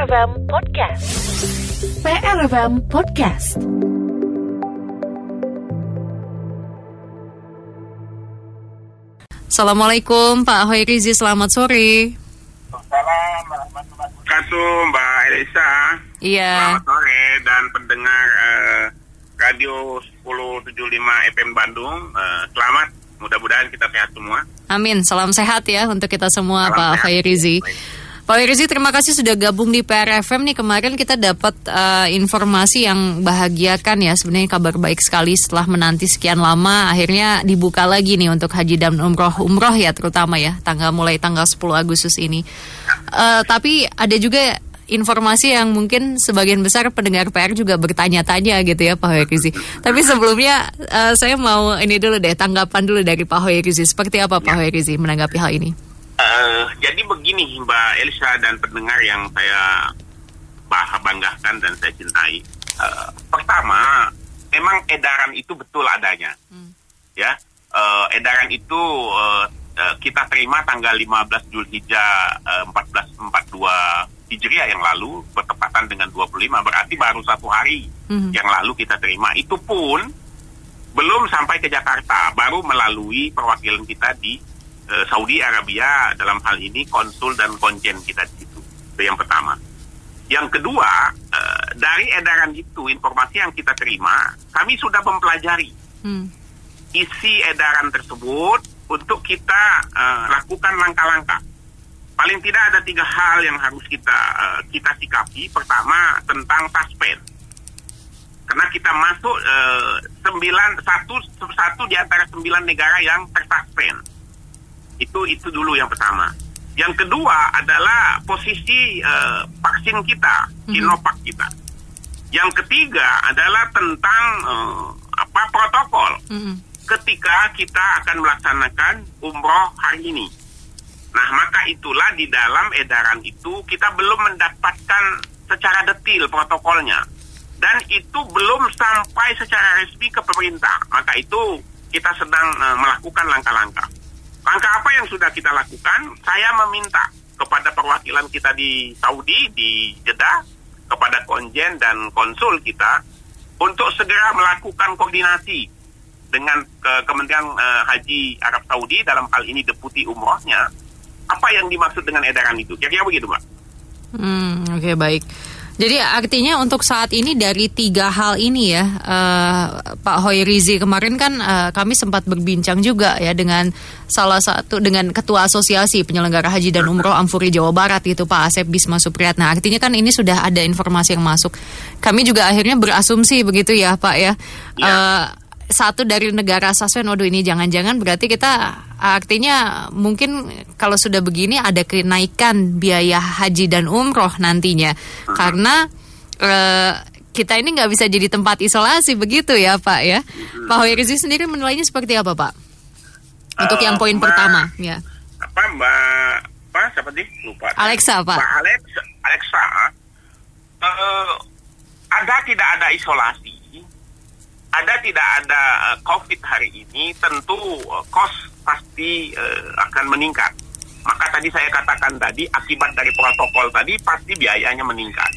PRFM Podcast. PRFM Podcast. Assalamualaikum Pak Hoirizi, selamat sore. Assalamualaikum warahmatullahi wabarakatuh Mbak Elisa. Iya. Selamat sore dan pendengar uh, Radio 1075 FM Bandung. Uh, selamat, mudah-mudahan kita sehat semua. Amin, salam sehat ya untuk kita semua Salam Pak. Hoirizi. Pak Hoirizi, terima kasih sudah gabung di PRFM nih. Kemarin kita dapat eh, informasi yang bahagiakan ya. Sebenarnya kabar baik sekali setelah menanti sekian lama. Akhirnya dibuka lagi nih untuk haji dan umroh. Umroh ya terutama ya, tanggal mulai tanggal 10 Agustus ini. Eh, tapi ada juga informasi yang mungkin sebagian besar pendengar PR juga bertanya-tanya gitu ya Pak Hoirizi. Tapi sebelumnya eh, saya mau ini dulu deh tanggapan dulu dari Pak Hoirizi. Seperti apa Pak Hoirizi menanggapi hal ini? Uh, jadi begini Mbak Elisa dan pendengar yang saya bah- banggakan dan saya cintai. Uh, pertama, memang edaran itu betul adanya. Ya, uh, edaran itu uh, uh, kita terima tanggal 15 Julhijjah uh, 1442 Hijriah yang lalu bertepatan dengan 25 berarti baru satu hari Mhm. yang lalu kita terima. Itu pun belum sampai ke Jakarta, baru melalui perwakilan kita di eh, Saudi Arabia dalam hal ini konsul dan konjen kita di situ. Itu yang pertama. Yang kedua, eh, dari edaran itu informasi yang kita terima, kami sudah mempelajari Hmm. isi edaran tersebut untuk kita eh, lakukan langkah-langkah. Paling tidak ada tiga hal yang harus kita eh, kita sikapi. Pertama tentang suspend. Karena kita masuk eh, sembilan satu satu di antara sembilan negara yang tersuspend. Itu itu dulu yang pertama. Yang kedua adalah posisi eh, vaksin kita, Sinovac kita. Yang ketiga adalah tentang eh, apa protokol Mm-mm. ketika kita akan melaksanakan umroh hari ini. Nah, maka itulah di dalam edaran itu kita belum mendapatkan secara detil protokolnya. Dan itu belum sampai secara resmi ke pemerintah. Maka itu kita sedang eh, melakukan langkah-langkah. Langkah apa yang sudah kita lakukan? Saya meminta kepada perwakilan kita di Saudi, di Jeddah, kepada konjen dan konsul kita untuk segera melakukan koordinasi dengan ke- Kementerian eh, Haji Arab Saudi dalam hal ini deputi umrohnya. Apa yang dimaksud dengan edaran itu? Kira-kira begitu, Mbak. Hmm, oke baik. Jadi artinya untuk saat ini dari tiga hal ini ya, eh, Pak Hoirizi kemarin kan eh, kami sempat berbincang juga ya dengan salah satu dengan Ketua Asosiasi Penyelenggara Haji dan Umroh Ampuri Jawa Barat itu Pak Asep Bisma Supriyatna. Artinya kan ini sudah ada informasi yang masuk. Kami juga akhirnya berasumsi begitu ya Pak ya. Ya. Eh, satu dari negara suspend, waduh ini jangan-jangan berarti kita artinya mungkin kalau sudah begini ada kenaikan biaya haji dan umroh nantinya karena eh, kita ini nggak bisa jadi tempat isolasi begitu ya Pak ya. Pak Hoirizi sendiri menilainya seperti apa Pak? Untuk Eh, yang poin Mbak- pertama ya. Apa Mbak? Apa? Siapa sih? Lupa. Alexa, Pak. Mbak Alexa. Alexa. eh, ada tidak ada isolasi? Ada tidak ada eh, COVID hari ini? Tentu eh, kos pasti eh, akan meningkat. Maka tadi saya katakan tadi akibat dari protokol tadi pasti biayanya meningkat.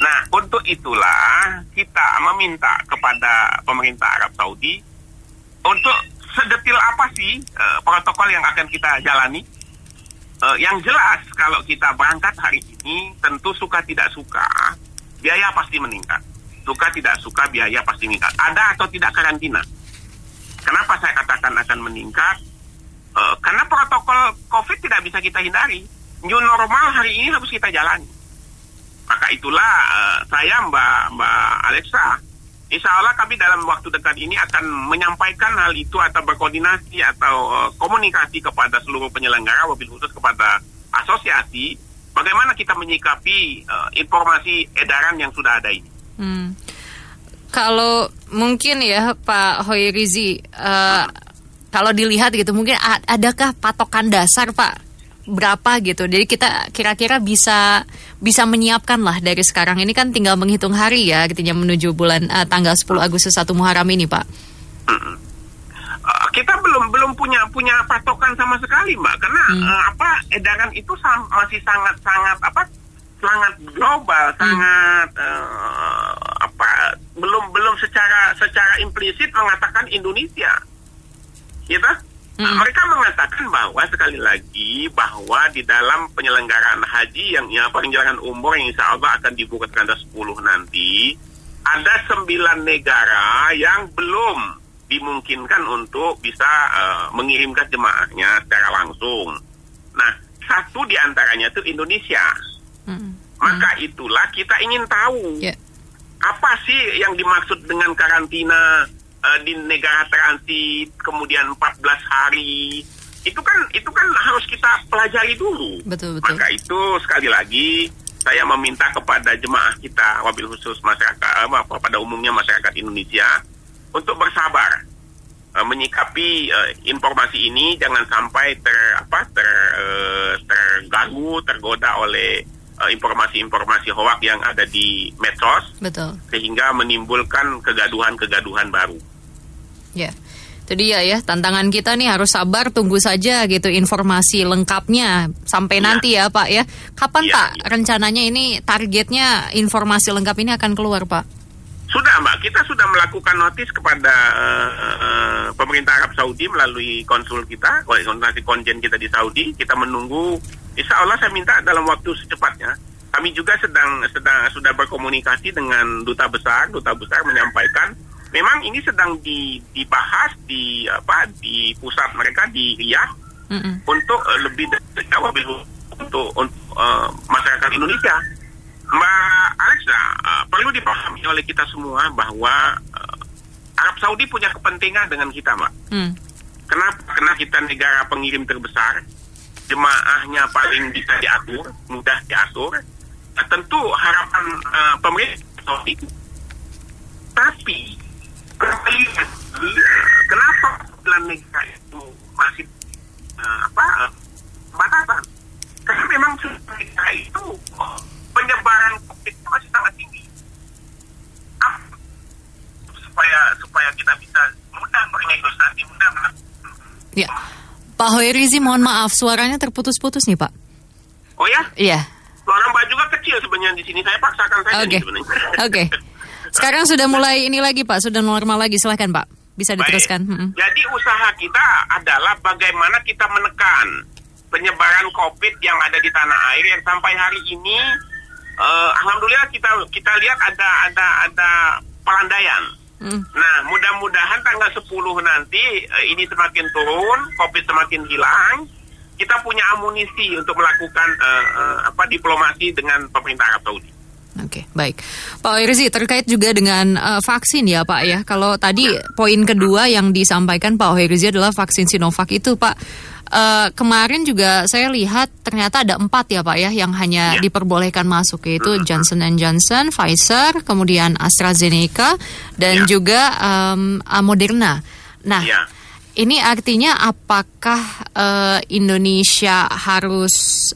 Nah, untuk itulah kita meminta kepada pemerintah Arab Saudi untuk sedetil apa sih eh, protokol yang akan kita jalani? Eh, yang jelas kalau kita berangkat hari ini tentu suka tidak suka biaya pasti meningkat. Suka tidak suka biaya pasti meningkat. Ada atau tidak karantina? Kenapa saya katakan akan meningkat? Eh, karena protokol COVID tidak bisa kita hindari. New normal hari ini harus kita jalani. Maka itulah eh, saya Mbak Mbak Alexa, Insya Allah kami dalam waktu dekat ini akan menyampaikan hal itu atau berkoordinasi atau eh, komunikasi kepada seluruh penyelenggara, mobil khusus kepada asosiasi, bagaimana kita menyikapi eh, informasi edaran yang sudah ada ini. Hmm. Kalau mungkin ya Pak Hoirizi, eh, kalau dilihat gitu mungkin adakah patokan dasar Pak berapa gitu. Jadi kita kira-kira bisa bisa menyiapkan lah dari sekarang ini kan tinggal menghitung hari ya artinya menuju bulan eh, tanggal 10 Agustus 1 Muharram ini Pak. Eh, kita belum belum punya punya patokan sama sekali mbak karena Hmm. eh, apa edaran itu sam- masih sangat sangat apa sangat global, sangat uh, apa belum belum secara secara implisit mengatakan Indonesia, gitu. Nah, Mm. mereka mengatakan bahwa sekali lagi bahwa di dalam penyelenggaraan haji yang ya penyelenggaraan umroh yang insya Allah akan dibuka tanggal 10 nanti ada sembilan negara yang belum dimungkinkan untuk bisa eh, mengirimkan jemaahnya secara langsung. Nah, satu di antaranya itu Indonesia. Maka itulah kita ingin tahu Ya. apa sih yang dimaksud dengan karantina eh, di negara transit kemudian 14 hari itu kan itu kan harus kita pelajari dulu Betul, betul. maka itu sekali lagi saya meminta kepada jemaah kita wabil khusus masyarakat eh, apa pada umumnya masyarakat Indonesia untuk bersabar eh, menyikapi eh, informasi ini jangan sampai ter apa ter eh, terganggu tergoda oleh eh, informasi-informasi hoak yang ada di medsos Betul. sehingga menimbulkan kegaduhan-kegaduhan baru. Ya. Itu dia ya, tantangan kita nih harus sabar tunggu saja gitu informasi lengkapnya sampai Iya. nanti ya Pak ya. Kapan Iya, Pak iya. rencananya ini targetnya informasi lengkap ini akan keluar Pak? Sudah Mbak, kita sudah melakukan notis kepada eh, eh, pemerintah Arab Saudi melalui konsul kita, konsultasi konjen kita di Saudi. Kita menunggu, insya Allah saya minta dalam waktu secepatnya. Kami juga sedang sedang sudah berkomunikasi dengan duta besar, duta besar menyampaikan memang ini sedang di- dibahas di apa di pusat mereka di Riyadh Mm-mm. untuk eh, lebih dari untuk untuk eh, masyarakat Indonesia. Mbak Eh, perlu dipahami oleh kita semua bahwa eh, Arab Saudi punya kepentingan dengan kita, Mbak. Hmm. Kenapa? Karena kita negara pengirim terbesar, jemaahnya paling bisa diatur, mudah diatur. Nah, tentu harapan eh, pemerintah Saudi. Tapi kembali lagi, kenapa negara itu masih eh, apa eh, batasan? Karena memang sembilan negara itu oh, penyebaran COVID masih sangat tinggi. Ah, supaya supaya kita bisa mudah bernegosiasi, mudah melakukan Ya. Pak Hoirizi mohon maaf suaranya terputus-putus nih Pak. Oh ya, Iya. suara Mbak juga kecil sebenarnya di sini. Saya paksakan saja Oke. nih sebenarnya. Oke. Sekarang sudah mulai ini lagi Pak, sudah normal lagi. Silahkan Pak. Bisa Baik. diteruskan. Mm-mm. Jadi usaha kita adalah bagaimana kita menekan penyebaran COVID yang ada di tanah air yang sampai hari ini, eh, alhamdulillah kita kita lihat ada ada ada pelandaian. Mm. Nah, mudah-mudahan tanggal 10 nanti eh, ini semakin turun, COVID semakin hilang, kita punya amunisi untuk melakukan eh, apa diplomasi dengan pemerintah Arab Saudi. Oke, baik. Pak Irzi, terkait juga dengan eh, vaksin ya Pak ya. Kalau tadi poin kedua yang disampaikan Pak Irzi adalah vaksin Sinovac itu Pak. eh, kemarin juga saya lihat ternyata ada empat ya Pak ya yang hanya Ya. diperbolehkan masuk yaitu Johnson Johnson, Pfizer, kemudian AstraZeneca dan Ya. juga ah, Moderna. Nah, Ya. ini artinya apakah eh, Indonesia harus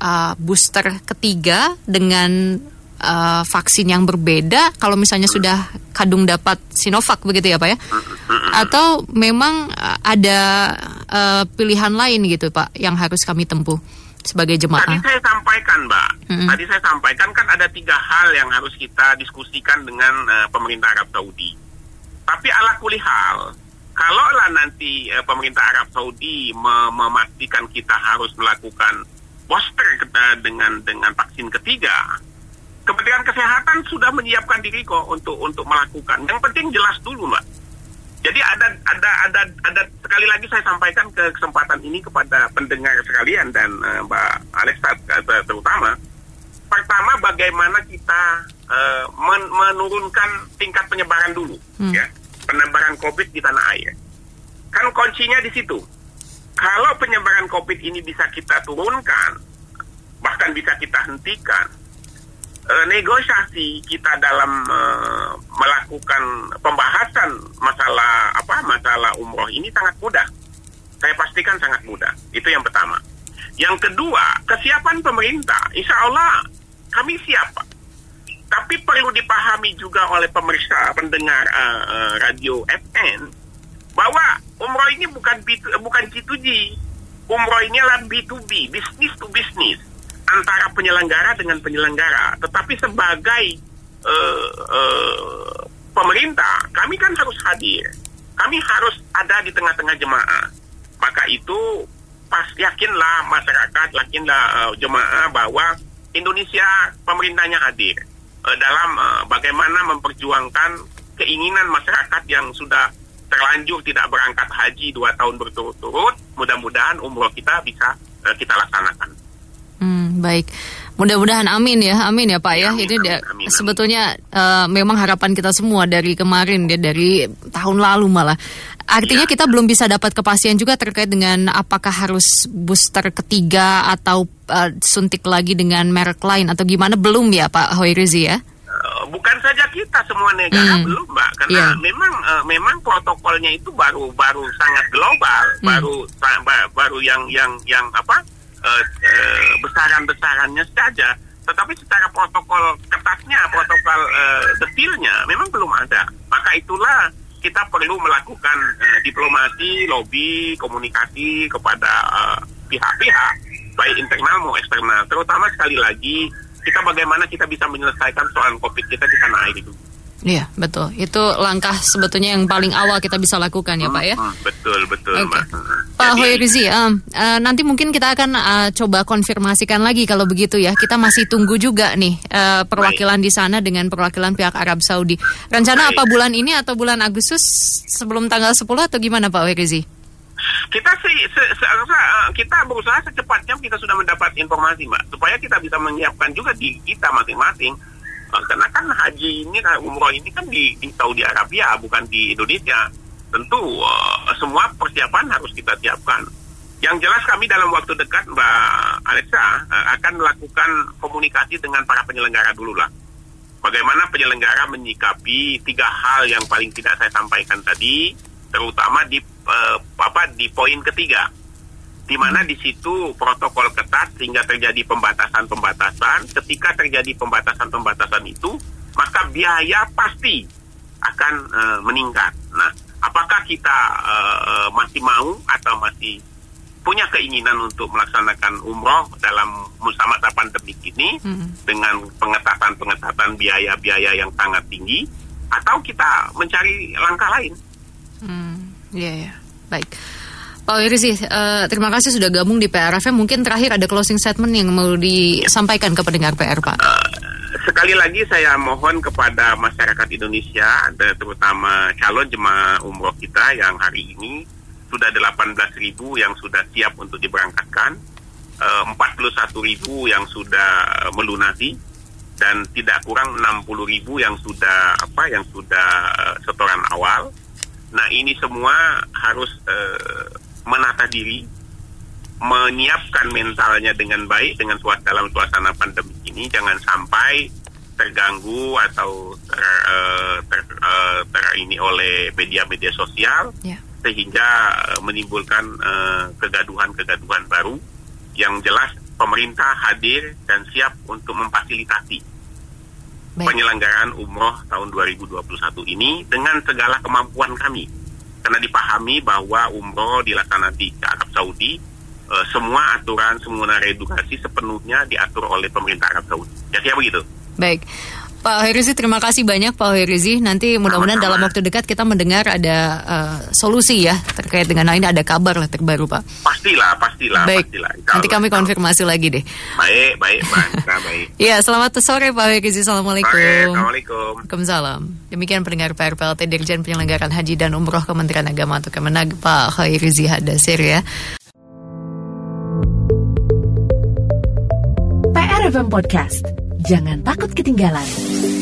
eh, booster ketiga dengan eh, vaksin yang berbeda kalau misalnya sudah kadung dapat Sinovac begitu ya Pak ya? Atau memang eh, ada eh, pilihan lain gitu Pak yang harus kami tempuh sebagai Tadi jemaah? saya sampaikan, Mbak. Mm-mm. Tadi saya sampaikan kan ada tiga hal yang harus kita diskusikan dengan eh, pemerintah Arab Saudi. Tapi ala kuli hal, kalaulah nanti eh, pemerintah Arab Saudi me- memastikan kita harus melakukan booster eh, dengan dengan vaksin ketiga, Kementerian Kesehatan sudah menyiapkan diri kok untuk untuk melakukan. Yang penting jelas dulu, Mbak. Jadi ada ada ada ada sekali lagi saya sampaikan ke kesempatan ini kepada pendengar sekalian dan eh, Mbak Alexa eh, terutama. Pertama bagaimana kita eh, men- menurunkan tingkat penyebaran dulu, Hmm. ya penyebaran COVID di tanah air. Kan kuncinya di situ. Kalau penyebaran COVID ini bisa kita turunkan, bahkan bisa kita hentikan, eh, negosiasi kita dalam eh, melakukan pembahasan masalah apa masalah umroh ini sangat mudah. Saya pastikan sangat mudah. Itu yang pertama. Yang kedua, kesiapan pemerintah. Insya Allah kami siap. Tapi perlu dipahami juga oleh pemeriksa pendengar eh, eh, radio FN bahwa umroh ini bukan B2, bukan G2G. Umroh ini adalah B2B, bisnis to bisnis. Antara penyelenggara dengan penyelenggara, tetapi sebagai uh, uh, pemerintah, kami kan harus hadir. Kami harus ada di tengah-tengah jemaah. Maka itu pas yakinlah masyarakat, yakinlah uh, jemaah bahwa Indonesia pemerintahnya hadir uh, dalam uh, bagaimana memperjuangkan keinginan masyarakat yang sudah terlanjur tidak berangkat haji dua tahun berturut-turut. Mudah-mudahan umroh kita bisa uh, kita laksanakan. Hmm, baik. Mudah-mudahan amin ya, amin ya Pak ya. Amin, Ini amin, amin, sebetulnya uh, memang harapan kita semua dari kemarin ya dari tahun lalu malah. Artinya ya. kita belum bisa dapat kepastian juga terkait dengan apakah harus booster ketiga atau uh, suntik lagi dengan merek lain atau gimana belum ya Pak Hoirizi ya? Eh, bukan saja kita semua negara hmm. belum mbak karena yeah. memang uh, memang protokolnya itu baru baru sangat global hmm. baru baru yang yang yang apa uh, uh, besaran-besarannya saja, tetapi secara protokol ketatnya, protokol uh, detailnya memang belum ada. Maka itulah kita perlu melakukan uh, diplomasi, lobby, komunikasi kepada pihak-pihak, uh, baik internal maupun eksternal. Terutama sekali lagi kita bagaimana kita bisa menyelesaikan soal COVID kita di tanah air itu. Iya, betul. Itu langkah sebetulnya yang paling awal kita bisa lakukan ya, Pak ya. Hmm, betul, betul, okay. Mbak. Pak Hoirizi, um, uh, nanti mungkin kita akan uh, coba konfirmasikan lagi kalau begitu ya. Kita masih tunggu juga nih uh, perwakilan Baik. di sana dengan perwakilan pihak Arab Saudi. Rencana Baik. apa bulan ini atau bulan Agustus sebelum tanggal 10 atau gimana Pak Hoirizi? kita sih se, se, se, kita berusaha secepatnya kita sudah mendapat informasi mbak supaya kita bisa menyiapkan juga di kita masing-masing Eh, karena kan haji ini umroh ini kan di, di Saudi Arabia bukan di Indonesia tentu uh, semua persiapan harus kita siapkan yang jelas kami dalam waktu dekat Mbak Alexa uh, akan melakukan komunikasi dengan para penyelenggara dulu lah bagaimana penyelenggara menyikapi tiga hal yang paling tidak saya sampaikan tadi terutama di uh, apa di poin ketiga di mana di situ protokol ketat sehingga terjadi pembatasan-pembatasan. Ketika terjadi pembatasan-pembatasan itu, maka biaya pasti akan uh, meningkat. Nah, apakah kita uh, masih mau atau masih punya keinginan untuk melaksanakan umroh dalam masa-masa pandemi ini hmm. dengan pengetatan-pengetatan biaya-biaya yang sangat tinggi, atau kita mencari langkah lain? Hmm, ya, yeah, yeah. baik. Pak Wirzi, uh, terima kasih sudah gabung di PRFM. Mungkin terakhir ada closing statement yang mau disampaikan ke pendengar PR, Pak. Uh, sekali lagi saya mohon kepada masyarakat Indonesia, terutama calon jemaah umroh kita yang hari ini sudah 18 ribu yang sudah siap untuk diberangkatkan, uh, 41 ribu yang sudah melunasi, dan tidak kurang 60 ribu yang sudah apa yang sudah uh, setoran awal. Nah ini semua harus menata diri, menyiapkan mentalnya dengan baik dengan dalam suasana pandemi ini jangan sampai terganggu atau ter, uh, ter, uh, ter ini oleh media-media sosial yeah. sehingga uh, menimbulkan kegaduhan-kegaduhan baru yang jelas pemerintah hadir dan siap untuk memfasilitasi Baik. penyelenggaraan umroh tahun 2021 ini dengan segala kemampuan kami karena dipahami bahwa umroh dilaksanakan di Arab Saudi semua aturan semua edukasi sepenuhnya diatur oleh pemerintah Arab Saudi. Ya siapa begitu. Baik. Pak Herizi, terima kasih banyak Pak Herizi. Nanti mudah-mudahan dalam waktu dekat kita mendengar ada uh, solusi ya terkait dengan hal ini ada kabar lah terbaru Pak. Pastilah, pastilah, baik. pastilah. Nanti kami konfirmasi lagi deh. Baik, baik, baik. baik. ya, selamat sore Pak Herizi. Assalamualaikum. Baik, Assalamualaikum. Waalaikumsalam. Demikian pendengar PRPLT Dirjen Penyelenggaraan Haji dan Umroh Kementerian Agama atau Kemenag Pak Herizi Hadasir ya. PRFM Podcast. Jangan takut ketinggalan.